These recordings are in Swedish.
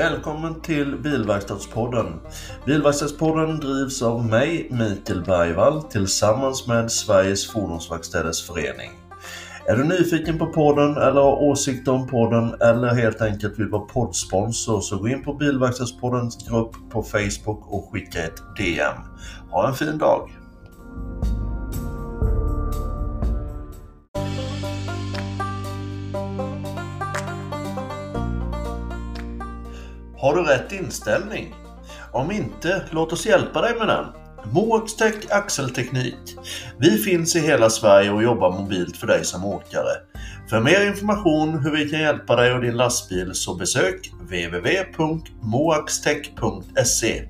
Välkommen till Bilverkstadspodden. Bilverkstadspodden drivs av mig, Mikael Bergvall, tillsammans med Sveriges Fordonsverkstäders Förening. Är du nyfiken på podden eller har åsikter om podden eller helt enkelt vill vara poddsponsor så gå in på Bilverkstadspoddens grupp på Facebook och skicka ett DM. Ha en fin dag! Har du rätt inställning? Om inte, låt oss hjälpa dig med den. Moaxtech axelteknik. Vi finns i hela Sverige och jobbar mobilt för dig som åkare. För mer information hur vi kan hjälpa dig och din lastbil så besök www.moaxtech.se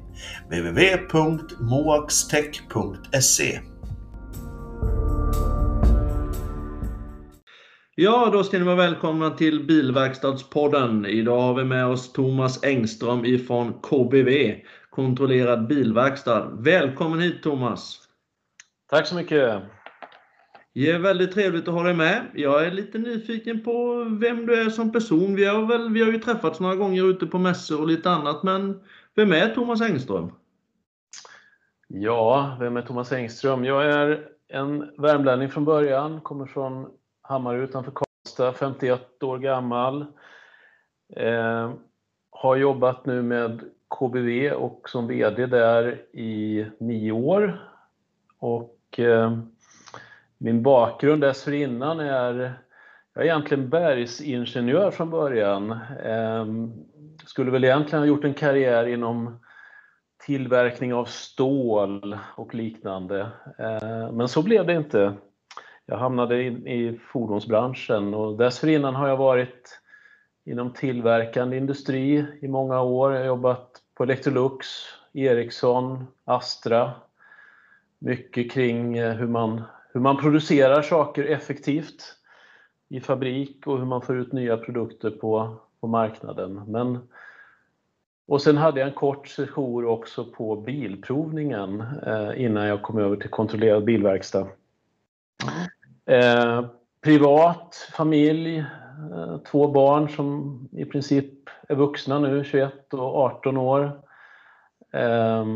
www.moaxtech.se Ja, då ska ni vara välkomna till Bilverkstadspodden. Idag har vi med oss Thomas Engström ifrån KBV, Kontrollerad Bilverkstad. Välkommen hit Thomas! Tack så mycket! Det är väldigt trevligt att ha dig med. Jag är lite nyfiken på vem du är som person. Vi har, väl, vi har ju träffats några gånger ute på mässor och lite annat, men vem är Thomas Engström? Ja, vem är Thomas Engström? Jag är en värmlänning från början, kommer från Hammarö utanför Karlstad, 51 år gammal. Eh, har jobbat nu med KBV och som VD där i nio år. Och eh, min bakgrund dessförinnan är, jag är egentligen bergsingenjör från början. Eh, skulle väl egentligen ha gjort en karriär inom tillverkning av stål och liknande. Eh, men så blev det inte. Jag hamnade in i fordonsbranschen och dessförinnan har jag varit inom tillverkande industri i många år. Jag har jobbat på Electrolux, Ericsson, Astra. Mycket kring eh, hur man, hur man producerar saker effektivt i fabrik och hur man får ut nya produkter på, på marknaden. Men, och sen hade jag en kort session också på bilprovningen eh, innan jag kom över till kontrollerad bilverkstad. Eh, privat, familj, eh, två barn som i princip är vuxna nu, 21 och 18 år. Eh,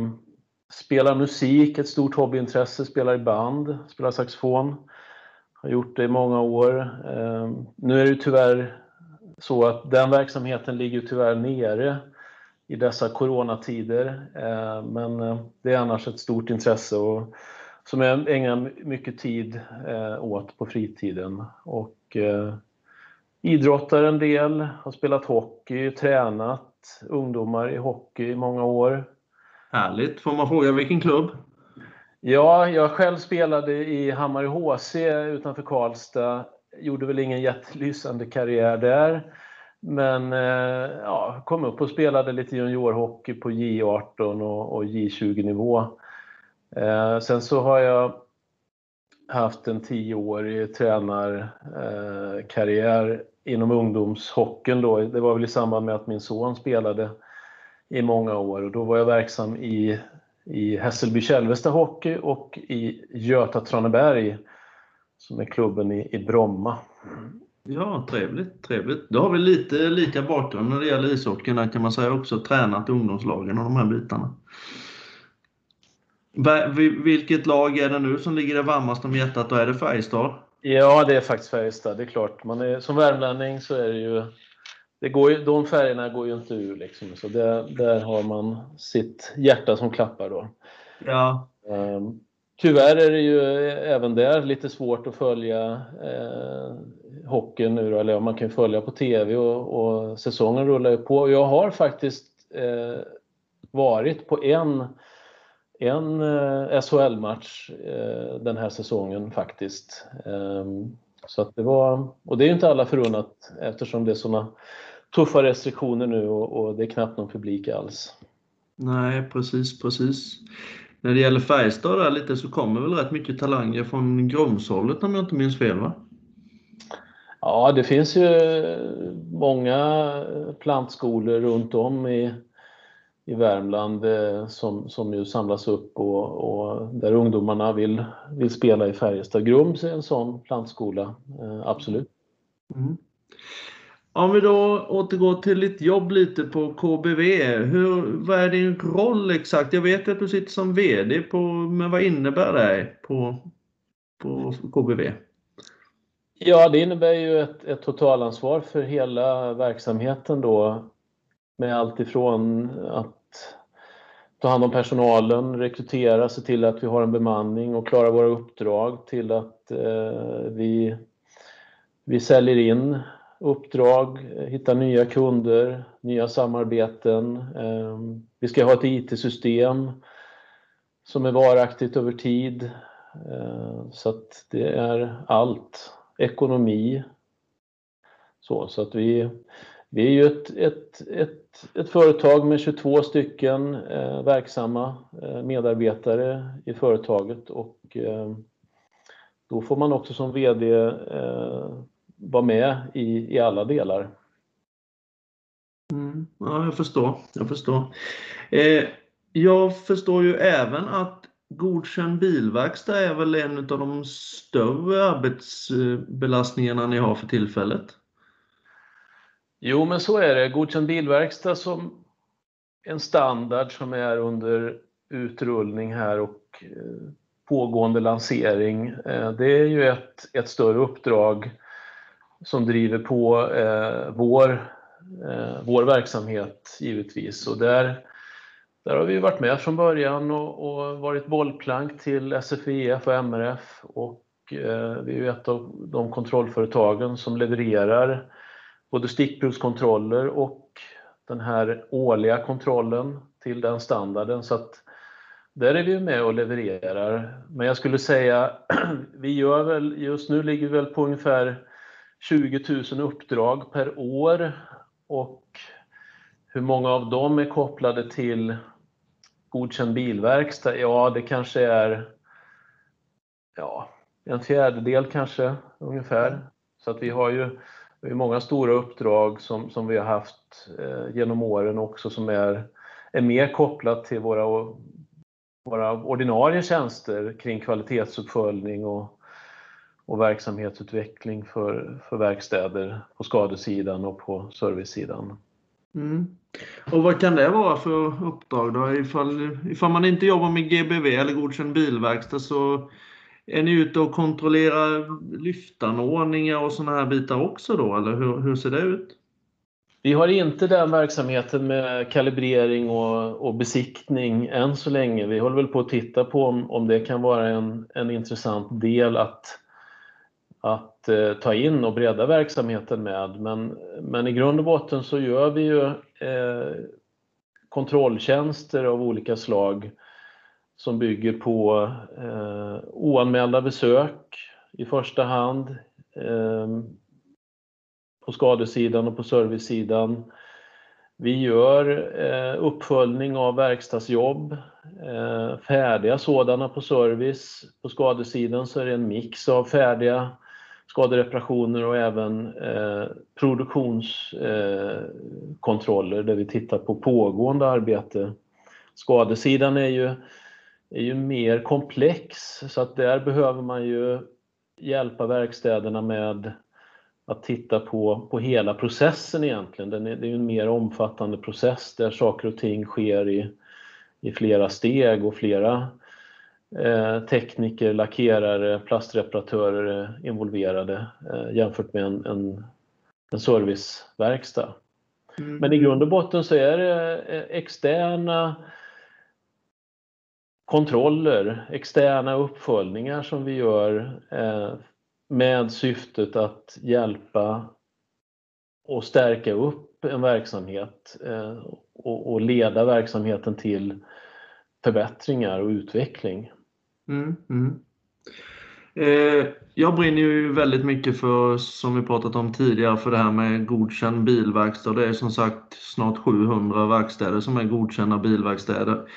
spelar musik, ett stort hobbyintresse, spelar i band, spelar saxofon. Har gjort det i många år. Eh, nu är det tyvärr så att den verksamheten ligger tyvärr nere i dessa coronatider. Eh, men eh, det är annars ett stort intresse och som jag ägnar mycket tid eh, åt på fritiden. Och eh, idrottar en del, har spelat hockey, tränat ungdomar i hockey i många år. Härligt! Får man fråga vilken klubb? Ja, jag själv spelade i Hammarö HC utanför Karlstad. Gjorde väl ingen jättelysande karriär där. Men eh, ja, kom upp och spelade lite juniorhockey på J18 och, och J20 nivå. Eh, Eh, sen så har jag haft en tioårig tränarkarriär eh, inom ungdomshockeyn då. Det var väl i samband med att min son spelade i många år och då var jag verksam i, i Hässelby Kälvesta Hockey och i Göta Traneberg som är klubben i, i Bromma. Ja, trevligt, trevligt. Då har vi lite lika bakgrund när det gäller ishockeyn kan man säga också, tränat ungdomslagen och de här bitarna. Vilket lag är det nu som ligger det varmast om hjärtat? Då är det Färjestad? Ja, det är faktiskt Färjestad. Det är klart. Man är, som värmlänning så är det ju... Det går ju, de färgerna går ju inte ur liksom, så det, där har man sitt hjärta som klappar då. Ja. Um, tyvärr är det ju även där lite svårt att följa eh, hockeyn nu då, eller man kan följa på TV och, och säsongen rullar ju på. Jag har faktiskt eh, varit på en en eh, SHL-match eh, den här säsongen faktiskt. Ehm, så att det var, och det är ju inte alla förunnat eftersom det är sådana tuffa restriktioner nu och, och, det är knappt någon publik alls. Nej, precis, precis. När det gäller Färjestad där lite så kommer väl rätt mycket talanger från Grumshållet om jag inte minns fel va? Ja, det finns ju många plantskolor runt om i i Värmland eh, som, som ju samlas upp och, och, där ungdomarna vill, vill spela i Färjestad. Grums är en sån plantskola, eh, absolut. Mm. Om vi då återgår till ditt jobb lite på KBV. Hur, vad är din roll exakt? Jag vet att du sitter som VD på, men vad innebär det på, på KBV? Ja, det innebär ju ett, ett totalansvar för hela verksamheten då med allt ifrån att ta hand om personalen, rekrytera, se till att vi har en bemanning och klara våra uppdrag till att eh, vi, vi säljer in uppdrag, hittar nya kunder, nya samarbeten. Eh, vi ska ha ett IT-system som är varaktigt över tid. Eh, så att det är allt. Ekonomi. Så, så att vi, vi är ju ett, ett, ett, ett företag med 22 stycken eh, verksamma eh, medarbetare i företaget och eh, då får man också som VD eh, vara med i, i alla delar. Mm, ja, jag förstår. Jag förstår. Eh, jag förstår ju även att Godkänd bilverkstad är väl en av de större arbetsbelastningarna ni har för tillfället? Jo, men så är det. Godkänd bilverkstad som en standard som är under utrullning här och eh, pågående lansering. Eh, det är ju ett, ett större uppdrag som driver på eh, vår, eh, vår verksamhet givetvis. Och där, där har vi varit med från början och, och varit bollplank till SFIF och MRF och eh, vi är ju ett av de kontrollföretagen som levererar både stickprovskontroller och den här årliga kontrollen till den standarden. Så att där är vi med och levererar. Men jag skulle säga, vi gör väl, just nu ligger vi väl på ungefär 20 000 uppdrag per år och hur många av dem är kopplade till godkänd bilverkstad? Ja, det kanske är ja, en fjärdedel kanske ungefär. Så att vi har ju det är många stora uppdrag som, som vi har haft eh, genom åren också som är, är mer kopplat till våra, våra ordinarie tjänster kring kvalitetsuppföljning och, och verksamhetsutveckling för, för verkstäder på skadesidan och på servicesidan. Mm. Och vad kan det vara för uppdrag då? Ifall, ifall man inte jobbar med GBV eller godkänd bilverkstad så är ni ute och kontrollerar lyftanordningar och sådana här bitar också då, eller hur, hur ser det ut? Vi har inte den verksamheten med kalibrering och, och, besiktning än så länge. Vi håller väl på att titta på om, om det kan vara en, en intressant del att, att eh, ta in och bredda verksamheten med. Men, men i grund och botten så gör vi ju eh, kontrolltjänster av olika slag som bygger på eh, oanmälda besök i första hand eh, på skadesidan och på servicesidan. Vi gör eh, uppföljning av verkstadsjobb, eh, färdiga sådana på service. På skadesidan så är det en mix av färdiga skadereparationer och även eh, produktionskontroller eh, där vi tittar på pågående arbete. Skadesidan är ju är ju mer komplex så att där behöver man ju hjälpa verkstäderna med att titta på, på hela processen egentligen. Den är, det är en mer omfattande process där saker och ting sker i, i flera steg och flera eh, tekniker, lackerare, plastreparatörer är involverade eh, jämfört med en, en, en serviceverkstad. Mm. Men i grund och botten så är det eh, externa kontroller, externa uppföljningar som vi gör eh, med syftet att hjälpa och stärka upp en verksamhet eh, och, leda verksamheten till förbättringar och utveckling. Mm, mm. Eh, jag brinner ju väldigt mycket för, som vi pratat om tidigare, för det här med godkänd bilverkstad. Det är som sagt snart 700 verkstäder som är godkända bilverkstäder.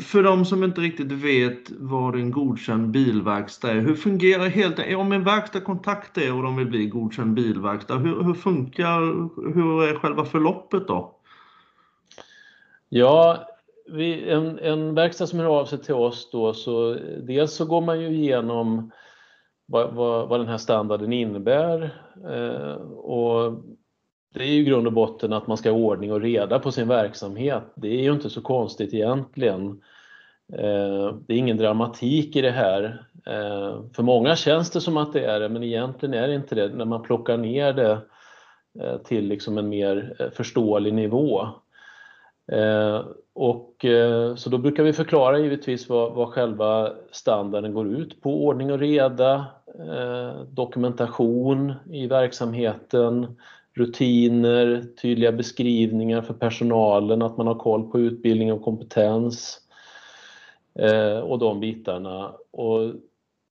För de som inte riktigt vet vad en godkänd bilverkstad är, hur fungerar helt e- Om en verkstad kontaktar er och de vill bli godkänd bilverkstad, hur, hur funkar, hur är själva förloppet då? Ja, vi, en, en verkstad som hör av sig till oss då, så dels så går man ju igenom vad, vad, vad den här standarden innebär eh, och det är ju i grund och botten att man ska ha ordning och reda på sin verksamhet. Det är ju inte så konstigt egentligen. Eh, det är ingen dramatik i det här. Eh, för många känns det som att det är det, men egentligen är det inte det när man plockar ner det eh, till liksom en mer förståelig nivå. Och, så då brukar vi förklara givetvis vad, vad själva standarden går ut på. Ordning och reda, dokumentation i verksamheten, rutiner, tydliga beskrivningar för personalen, att man har koll på utbildning och kompetens eh, och de bitarna. Och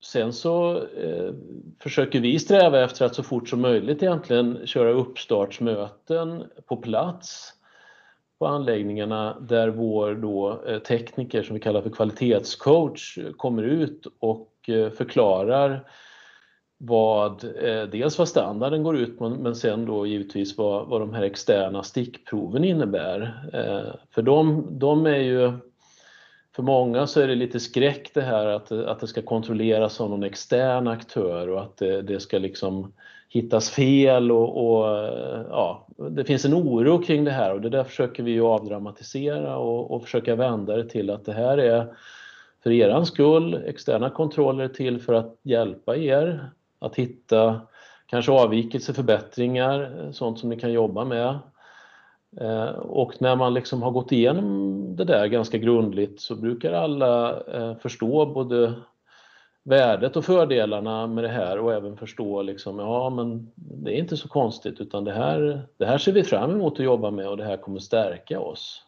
sen så eh, försöker vi sträva efter att så fort som möjligt egentligen köra uppstartsmöten på plats på anläggningarna där vår då eh, tekniker som vi kallar för kvalitetscoach kommer ut och eh, förklarar vad, eh, dels vad standarden går ut på men sen då givetvis vad, vad de här externa stickproven innebär. Eh, för de, de är ju, för många så är det lite skräck det här att, att det ska kontrolleras av någon extern aktör och att det, det ska liksom hittas fel och, och, eh, ja, det finns en oro kring det här och det där försöker vi ju avdramatisera och, och försöka vända det till att det här är för er skull, externa kontroller till för att hjälpa er att hitta kanske avvikelser, förbättringar, eh, sånt som ni kan jobba med. Eh, och när man liksom har gått igenom det där ganska grundligt så brukar alla eh, förstå både värdet och fördelarna med det här och även förstå liksom, ja men det är inte så konstigt utan det här, det här ser vi fram emot att jobba med och det här kommer stärka oss.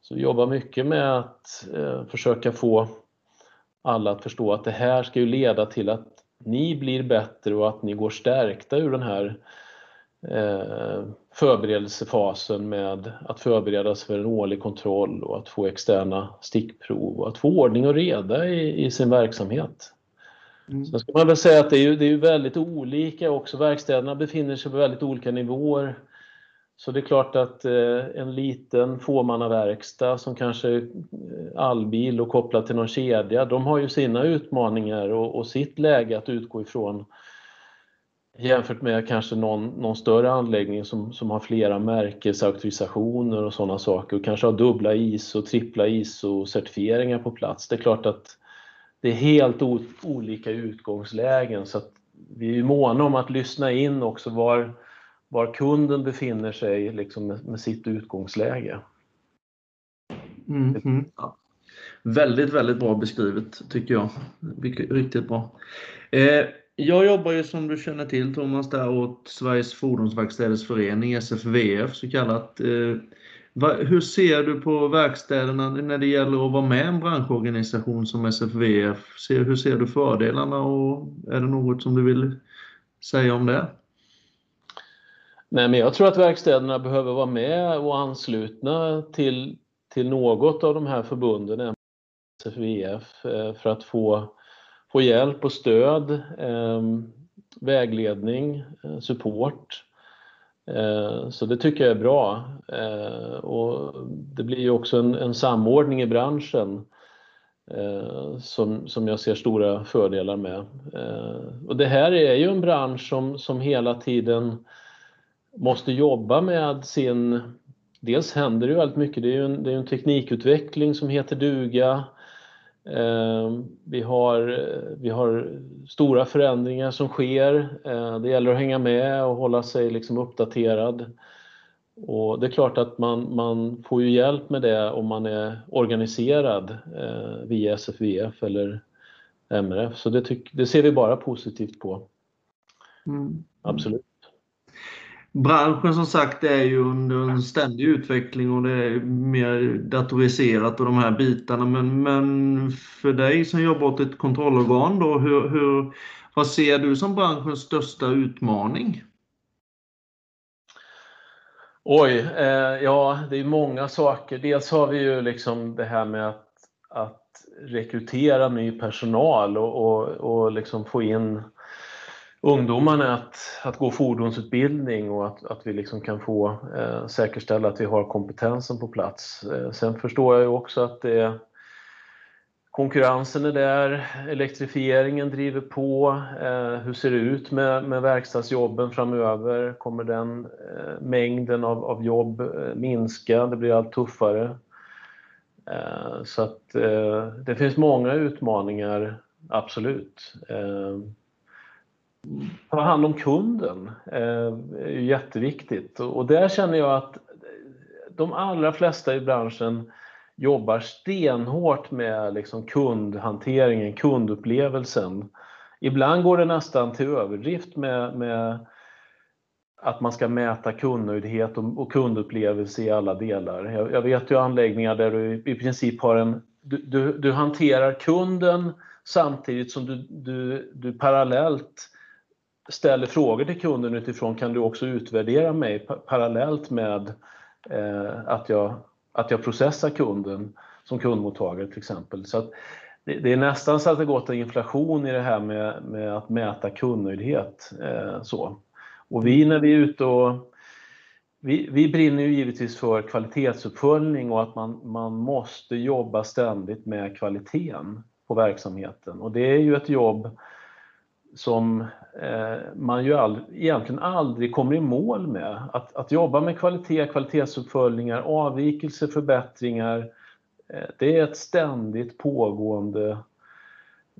Så vi jobbar mycket med att försöka få alla att förstå att det här ska ju leda till att ni blir bättre och att ni går stärkta ur den här eh, förberedelsefasen med att förberedas för en årlig kontroll och att få externa stickprov och att få ordning och reda i, i sin verksamhet. Mm. Sen ska man väl säga att det är, ju, det är väldigt olika också. Verkstäderna befinner sig på väldigt olika nivåer. Så det är klart att eh, en liten fåmannaverkstad som kanske är allbil och kopplad till någon kedja, de har ju sina utmaningar och, och sitt läge att utgå ifrån jämfört med kanske någon, någon större anläggning som, som har flera märkesauktorisationer och sådana saker och kanske har dubbla ISO, trippla ISO-certifieringar på plats. Det är klart att det är helt olika utgångslägen så att vi är måna om att lyssna in också var var kunden befinner sig liksom med, med sitt utgångsläge. Mm, mm. Ja. Väldigt, väldigt bra beskrivet tycker jag. Riktigt bra. Eh, jag jobbar ju som du känner till Thomas där åt Sveriges Fordonsverkstäders Förening, SFVF så kallat. Eh, va, hur ser du på verkstäderna när det gäller att vara med i en branschorganisation som SFVF? Se, hur ser du fördelarna och är det något som du vill säga om det? Nej, men jag tror att verkstäderna behöver vara med och anslutna till, till något av de här förbunden, SFVF, eh, för att få, få hjälp och stöd, eh, vägledning, eh, support. Eh, så det tycker jag är bra. Eh, och det blir ju också en, en samordning i branschen som, som jag ser stora fördelar med. Och det här är ju en bransch som, som hela tiden måste jobba med sin... Dels händer det ju väldigt mycket, det är ju en, det är en teknikutveckling som heter duga. Eh, vi, har, vi har stora förändringar som sker. Eh, det gäller att hänga med och hålla sig liksom uppdaterad. Och det är klart att man, man får ju hjälp med det om man är organiserad eh, via SFVF eller MRF. Så det, tyck, det ser vi bara positivt på. Mm. Absolut branschen som sagt är ju under en ständig utveckling och det är mer datoriserat och de här bitarna. Men, men för dig som jobbar åt ett kontrollorgan då, hur, hur, vad ser du som branschens största utmaning? Oj, eh, ja det är många saker. Dels har vi ju liksom det här med att, att rekrytera ny personal och, och, och liksom få in ungdomarna att, att gå fordonsutbildning och att, att vi liksom kan få eh, säkerställa att vi har kompetensen på plats. Eh, sen förstår jag ju också att det konkurrensen är där, elektrifieringen driver på. Eh, hur ser det ut med, med verkstadsjobben framöver? Kommer den eh, mängden av, av jobb eh, minska? Det blir allt tuffare. Eh, så att eh, det finns många utmaningar, absolut. Eh, Ta hand om kunden eh, är jätteviktigt och där känner jag att de allra flesta i branschen jobbar stenhårt med liksom kundhanteringen, kundupplevelsen. Ibland går det nästan till överdrift med, med att man ska mäta kundnöjdhet och, och kundupplevelse i alla delar. Jag, jag, vet ju anläggningar där du i princip har en... Du, du, du hanterar kunden samtidigt som du, du, du parallellt ställer frågor till kunden utifrån kan du också utvärdera mig parallellt med eh, att jag att jag processar kunden som kundmottagare till exempel. Så det, det, är nästan så att det gått en inflation i det här med, med att mäta kundnöjdhet. Eh, så. Och vi när vi är ute och vi, vi brinner ju givetvis för kvalitetsuppföljning och att man, man måste jobba ständigt med kvaliteten på verksamheten. Och det är ju ett jobb som eh, man ju all, egentligen aldrig kommer i mål med. Att, att jobba med kvalitet, kvalitetsuppföljningar, avvikelser, förbättringar. Eh, det är ett ständigt pågående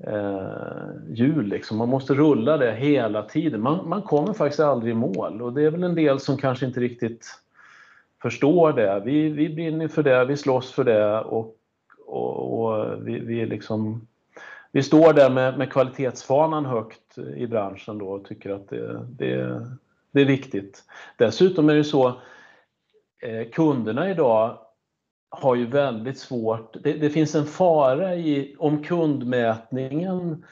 eh, hjul. Liksom. Man måste rulla det hela tiden. Man, man kommer faktiskt aldrig i mål och det är väl en del som kanske inte riktigt förstår det. Vi, vi brinner för det, vi slåss för det och, och, och vi, vi liksom vi står där med, med kvalitetsfanan högt i branschen då och tycker att det, det, det är viktigt. Dessutom är det så, eh, kunderna idag har ju väldigt svårt, det, det, finns en fara i om kundmätningen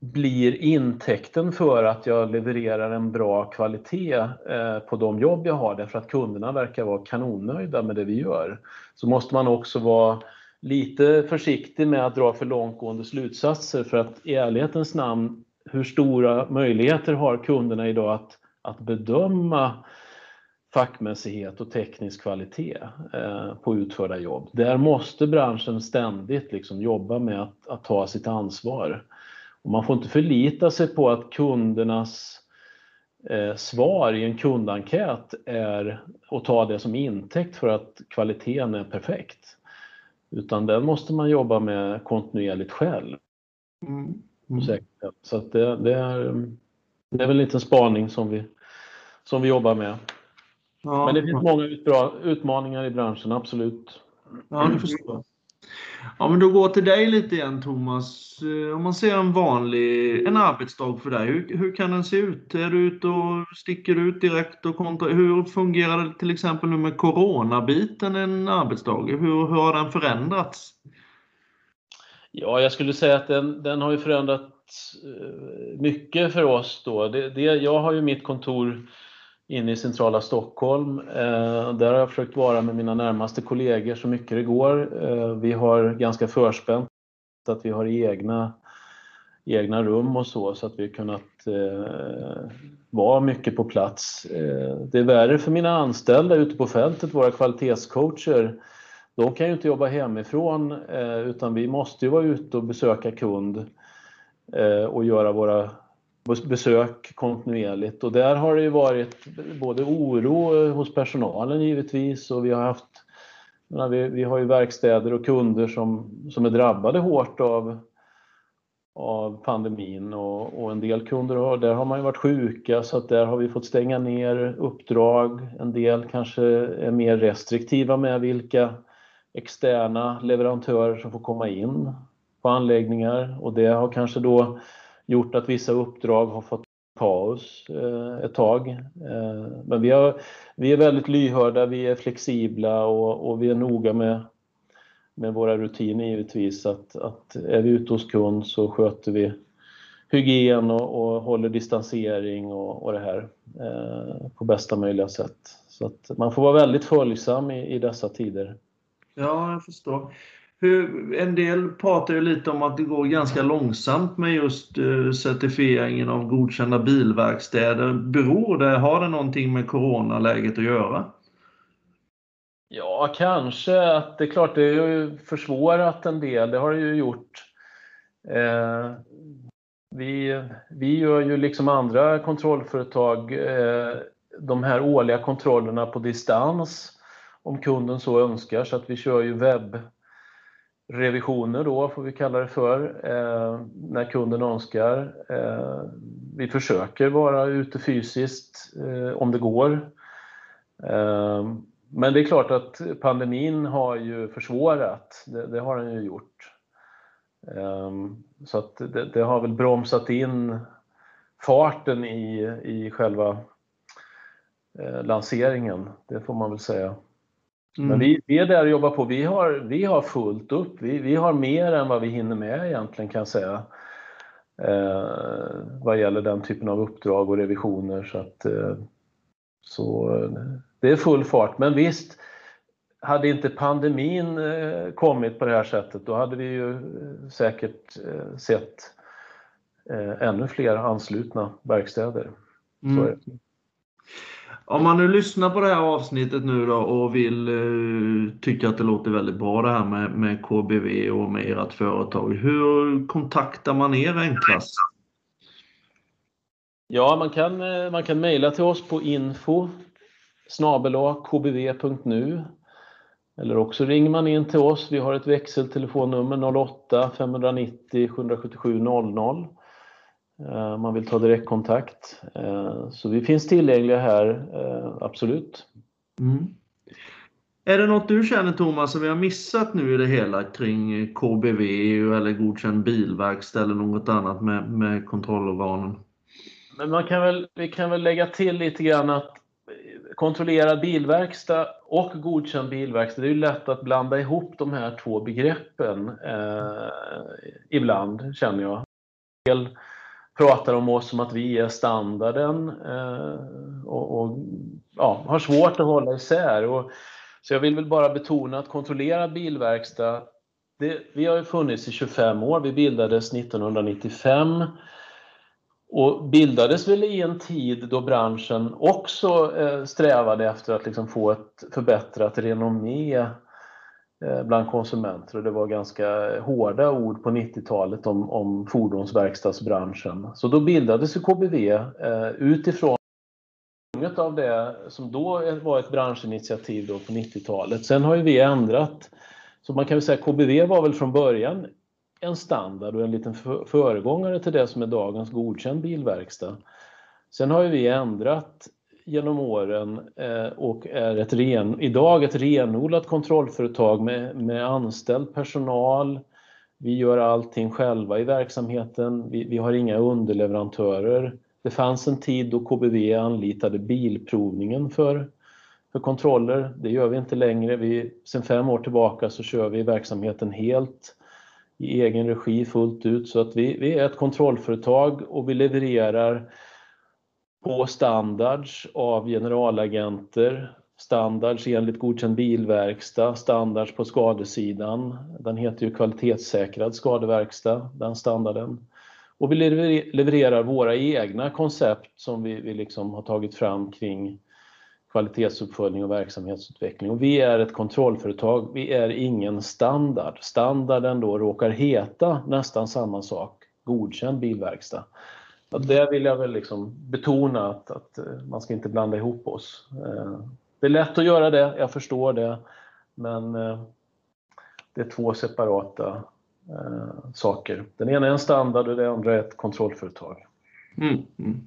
blir intäkten för att jag levererar en bra kvalitet eh, på de jobb jag har därför att kunderna verkar vara kanonnöjda med det vi gör. Så måste man också vara lite försiktig med att dra för långtgående slutsatser för att i ärlighetens namn, hur stora möjligheter har kunderna idag att, att bedöma fackmässighet och teknisk kvalitet eh, på utförda jobb. Där måste branschen ständigt liksom jobba med att, att ta sitt ansvar. Och man får inte förlita sig på att kundernas eh, svar i en kundenkät är att ta det som intäkt för att kvaliteten är perfekt. Utan den måste man jobba med kontinuerligt själv. Mm. Mm. Så att det, det, är, det är väl en liten spaning som vi, som vi jobbar med. Ja. Men det finns många utmaningar i branschen, absolut. Ja, det förstår. Ja, men då går till dig lite igen Thomas. Eh, om man ser en vanlig en arbetsdag för dig, hur, hur kan den se ut? Är du ute och sticker ut direkt? och kontra, Hur fungerar det till exempel nu med coronabiten en arbetsdag? Hur, hur har den förändrats? Ja, jag skulle säga att den, den har ju förändrats eh, mycket för oss då. Det, det, jag har ju mitt kontor inne i centrala Stockholm. Eh, där har jag försökt vara med mina närmaste kollegor så mycket det går. Eh, vi har ganska förspänt att vi har egna, egna rum och så, så att vi har kunnat eh, vara mycket på plats. Eh, det är värre för mina anställda ute på fältet, våra kvalitetscoacher. De kan ju inte jobba hemifrån utan vi måste ju vara ute och besöka kund och göra våra besök kontinuerligt. Och där har det ju varit både oro eh, hos personalen givetvis. Och vi har haft vi, vi har ju verkstäder och kunder som, som är drabbade hårt av, av pandemin. Och, och en del kunder har, där har man ju varit sjuka så att där har vi fått stänga ner uppdrag. En del kanske är mer restriktiva med vilka externa leverantörer som får komma in på anläggningar. Och det har kanske då gjort att vissa uppdrag har fått paus eh, ett tag. Eh, men vi, har, vi är väldigt lyhörda, vi är flexibla och, och vi är noga med, med våra rutiner givetvis. Att, att är vi ute hos kund så sköter vi hygien och, och håller distansering och, och det här eh, på bästa möjliga sätt. Så att man får vara väldigt följsam i, i dessa tider. Ja, jag förstår. Hur, en del pratar ju lite om att det går ganska långsamt med just uh, certifieringen av godkända bilverkstäder. Beror det, har det någonting med coronaläget att göra? Ja, kanske att det är klart, det har ju försvårat en del. Det har det ju gjort. Eh, vi, vi gör ju liksom andra kontrollföretag eh, de här årliga kontrollerna på distans om kunden så önskar så att vi kör ju webb revisioner, då får vi kalla det för eh, när kunden önskar. Eh, vi försöker vara ute fysiskt eh, om det går. Eh, men det är klart att pandemin har ju försvårat, det, det har den ju gjort. Eh, så att det, det, har väl bromsat in farten i, i själva eh, lanseringen, det får man väl säga. Mm. Men vi, vi, är där och jobbar på. Vi har, vi har fullt upp. Vi, vi har mer än vad vi hinner med egentligen kan jag säga. Eh, vad gäller den typen av uppdrag och revisioner. Så, att, eh, så det är full fart. Men visst, hade inte pandemin eh, kommit på det här sättet då hade vi ju eh, säkert eh, sett ännu fler anslutna verkstäder. Mm. Om man nu lyssnar på det här avsnittet nu då och vill uh, tycka att det låter väldigt bra det här med, med KBV och med ert företag. Hur kontaktar man er enklast? Ja, man kan, eh, man kan mejla till oss på info kbv.nu eller också ringer man in till oss. Vi har ett växeltelefonnummer 08 590 777 00. Man vill ta direktkontakt. Eh, så vi finns tillgängliga här, eh, absolut. Mm. Är det något du känner Thomas som vi har missat nu i det hela kring KBV eller godkänd bilverkstad eller något annat med, med kontrollorganen? Men man kan väl, vi kan väl lägga till lite grann att kontrollerad bilverkstad och godkänd bilverkstad, det är ju lätt att blanda ihop de här två begreppen eh, ibland, känner jag. Pratar om oss som att vi är standarden eh, och, och ja, har svårt att hålla isär. Och, så jag vill väl bara betona att kontrollera bilverkstad, det, vi har ju funnits i 25 år, vi bildades 1995 och bildades väl i en tid då branschen också eh, strävade efter att liksom få ett förbättrat renommé Eh, bland konsumenter och det var ganska hårda ord på 90-talet om, om fordonsverkstadsbranschen. Så då bildades KBV eh, utifrån av det som då var ett branschinitiativ då på 90-talet. Sen har ju vi ändrat, så man kan väl säga KBV var väl från början en standard och en liten föregångare till det som är dagens godkänd bilverkstad. Sen har ju vi ändrat genom åren eh, och är ett ren, idag ett renodlat kontrollföretag med, med anställd personal. Vi gör allting själva i verksamheten. Vi, vi har inga underleverantörer. Det fanns en tid då KBV anlitade Bilprovningen för, för kontroller. Det gör vi inte längre. Vi, sen fem år tillbaka så kör vi verksamheten helt i egen regi fullt ut. Så att vi, vi är ett kontrollföretag och vi levererar på standards av generalagenter, standards enligt godkänd bilverkstad, standards på skadesidan. Den heter ju kvalitetssäkrad skadeverkstad, den standarden. Och vi levererar våra egna koncept som vi, vi liksom har tagit fram kring kvalitetsuppföljning och verksamhetsutveckling. Och vi är ett kontrollföretag, vi är ingen standard. Standarden då råkar heta nästan samma sak, godkänd bilverkstad. Det vill jag väl liksom betona att, att, eh, man ska inte blanda ihop oss. Eh, det är lätt att göra det, jag förstår det, men eh, det är två separata saker. Den ena är en standard och det andra är ett kontrollföretag. Mm, mm.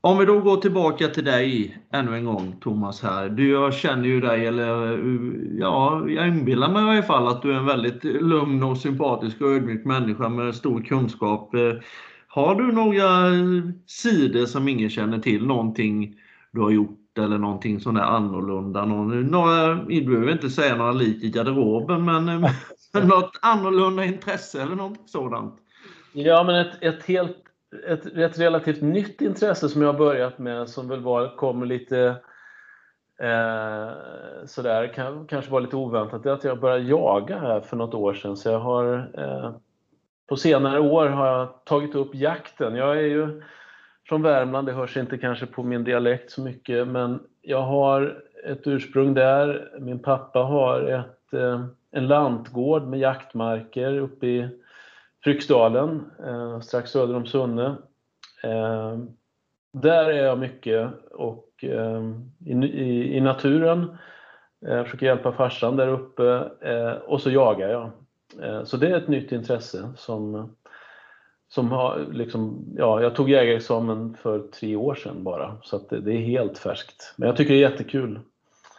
Om vi då går tillbaka till dig ännu en gång Thomas här. Du, jag känner ju dig, eller ja, jag inbillar mig i alla fall att du är en väldigt lugn och sympatisk och ödmjuk människa med stor kunskap. Eh, har du några sidor som ingen känner till? Någonting du har gjort eller någonting sådär annorlunda? några, du behöver inte säga några lik i garderoben, men eh, något annorlunda intresse eller något sådant? Ja, men ett, ett helt ett, ett relativt nytt intresse som jag har börjat med som väl var, kommer lite eh, sådär, kan, kanske var lite oväntat, det är att jag började jaga här för något år sedan. Så jag har, eh, på senare år har jag tagit upp jakten. Jag är ju från Värmland, det hörs inte kanske på min dialekt så mycket, men jag har ett ursprung där. Min pappa har ett, eh, en lantgård med jaktmarker uppe i Fryksdalen, eh, strax söder om Sunne. Eh, där är jag mycket och i, i, i naturen. Jag försöker hjälpa farsan där uppe och så jagar jag. Så det är ett nytt intresse som som har liksom, ja, jag tog jägarexamen för tre år sedan bara, så det, det, är helt färskt. Men jag tycker det är jättekul.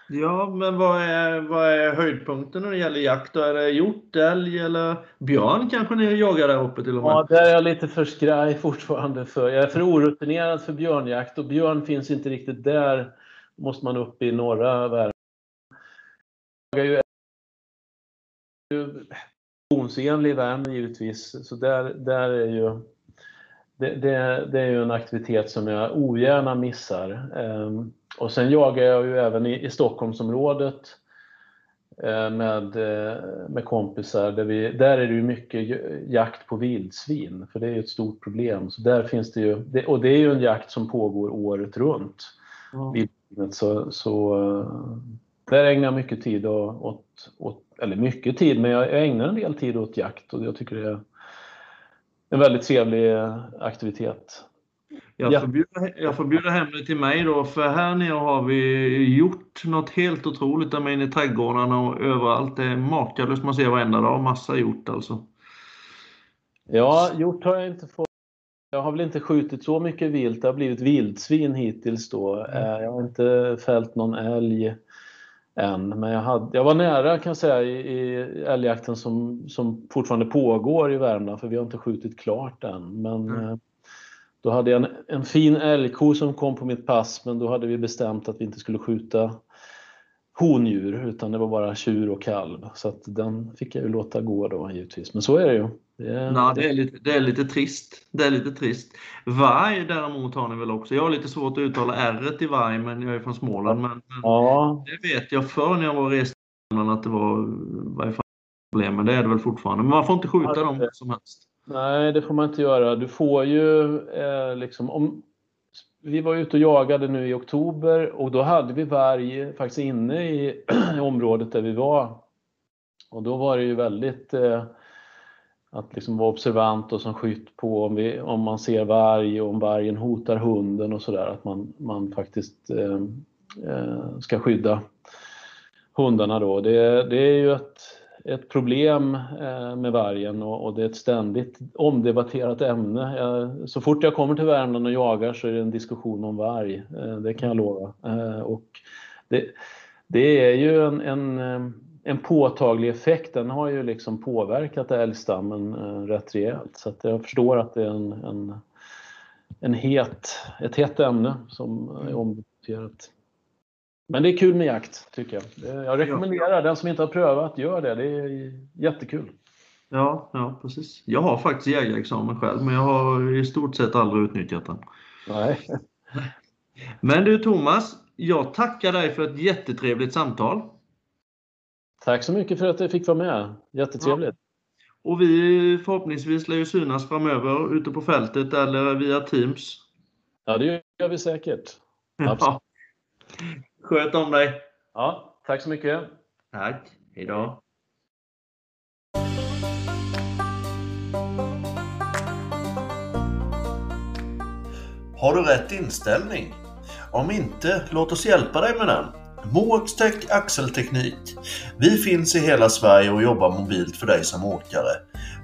Ja, men vad är, vad är höjdpunkten när det gäller jakt? Då är det hjort, älg eller björn kanske ni jagar där uppe till och med? Ja, där är jag lite för skraj fortfarande. För. Jag är för orutinerad för björnjakt och björn finns inte riktigt där. måste man upp i norra Värmland. Funktionsenlig Värmland givetvis. Så där, där är ju, det, det, det, är ju en aktivitet som jag ogärna missar. Ehm, och sen jagar jag ju även i, i Stockholmsområdet eh, med, eh, med kompisar. Där, vi, där är det ju mycket jakt på vildsvin, för det är ju ett stort problem. Så där finns det ju, och det är ju en jakt som pågår året runt. Mm. Så, så eh, där ägnar jag mycket tid åt, åt eller mycket tid, men jag ägnar en del tid åt jakt och jag tycker det är en väldigt trevlig aktivitet. Jag får, bjuda, jag får bjuda hem dig till mig då, för här nere har vi gjort något helt otroligt där inne i trädgårdarna och överallt. Det är makalöst, man ser varenda dag. Massa hjort alltså. Ja, hjort har jag inte fått. Jag har väl inte skjutit så mycket vilt. Det har blivit vildsvin hittills då. Mm. Eh, jag har inte fällt någon älg än. Men jag, hade, jag var nära kan jag säga i, i älgjakten som, som fortfarande pågår i Värmland för vi har inte skjutit klart än. Men mm. Eh, då hade jag en, en fin älgko som kom på mitt pass men då hade vi bestämt att vi inte skulle skjuta hondjur utan det var bara tjur och kalv. Så att den fick jag ju låta gå då givetvis. Men så är det ju. Det är, Nej, det är, lite, det är lite trist. Det är lite trist. Varg däremot har ni väl också? Jag har lite svårt att uttala r i varg, men jag är från Småland. Men, ja. Det vet jag förr när jag var rest att det var varje problem, men det är det väl fortfarande. Men man får inte skjuta ja, dem som helst. Nej, det får man inte göra. Du får ju eh, liksom om vi var ute och jagade nu i oktober och då hade vi varg faktiskt inne i området där vi var. Och då var det ju väldigt eh, att liksom vara observant och som skytt på om, vi, om man ser varg och om vargen hotar hunden och sådär. Att man, man faktiskt eh, eh ska skydda hundarna då. Det, det är ju ett, ett problem eh, med vargen och, det är ett ständigt omdebatterat ämne. Så fort jag kommer till Värmland och jagar så är det en diskussion om varg. Eh, det kan jag lova. Eh, och det, det är ju en, en en påtaglig effekt. Den har ju liksom påverkat älgstammen rätt rejält. Så jag förstår att det är en, en, en het, ett hett ämne som är mm. Men det är kul med jakt, tycker jag. Jag rekommenderar den som inte har prövat, gör det. Det är jättekul. Ja, ja precis. Jag har faktiskt jägarexamen själv, men jag har i stort sett aldrig utnyttjat den. Nej. Men du Thomas, jag tackar dig för ett jättetrevligt samtal. Tack så mycket för att jag fick vara med. Jättetrevligt. Ja. Och vi förhoppningsvis lär ju synas framöver ute på fältet eller via Teams. Ja, det gör vi säkert. Ja. Sköt om dig. Ja, tack så mycket. Tack. Hej då. Har du rätt inställning? Om inte, låt oss hjälpa dig med den. Moaxtech axelteknik. Vi finns i hela Sverige och jobbar mobilt för dig som åkare.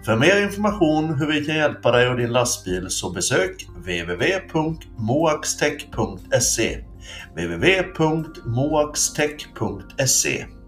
För mer information hur vi kan hjälpa dig och din lastbil så besök www.moaxtech.se www.moaxtech.se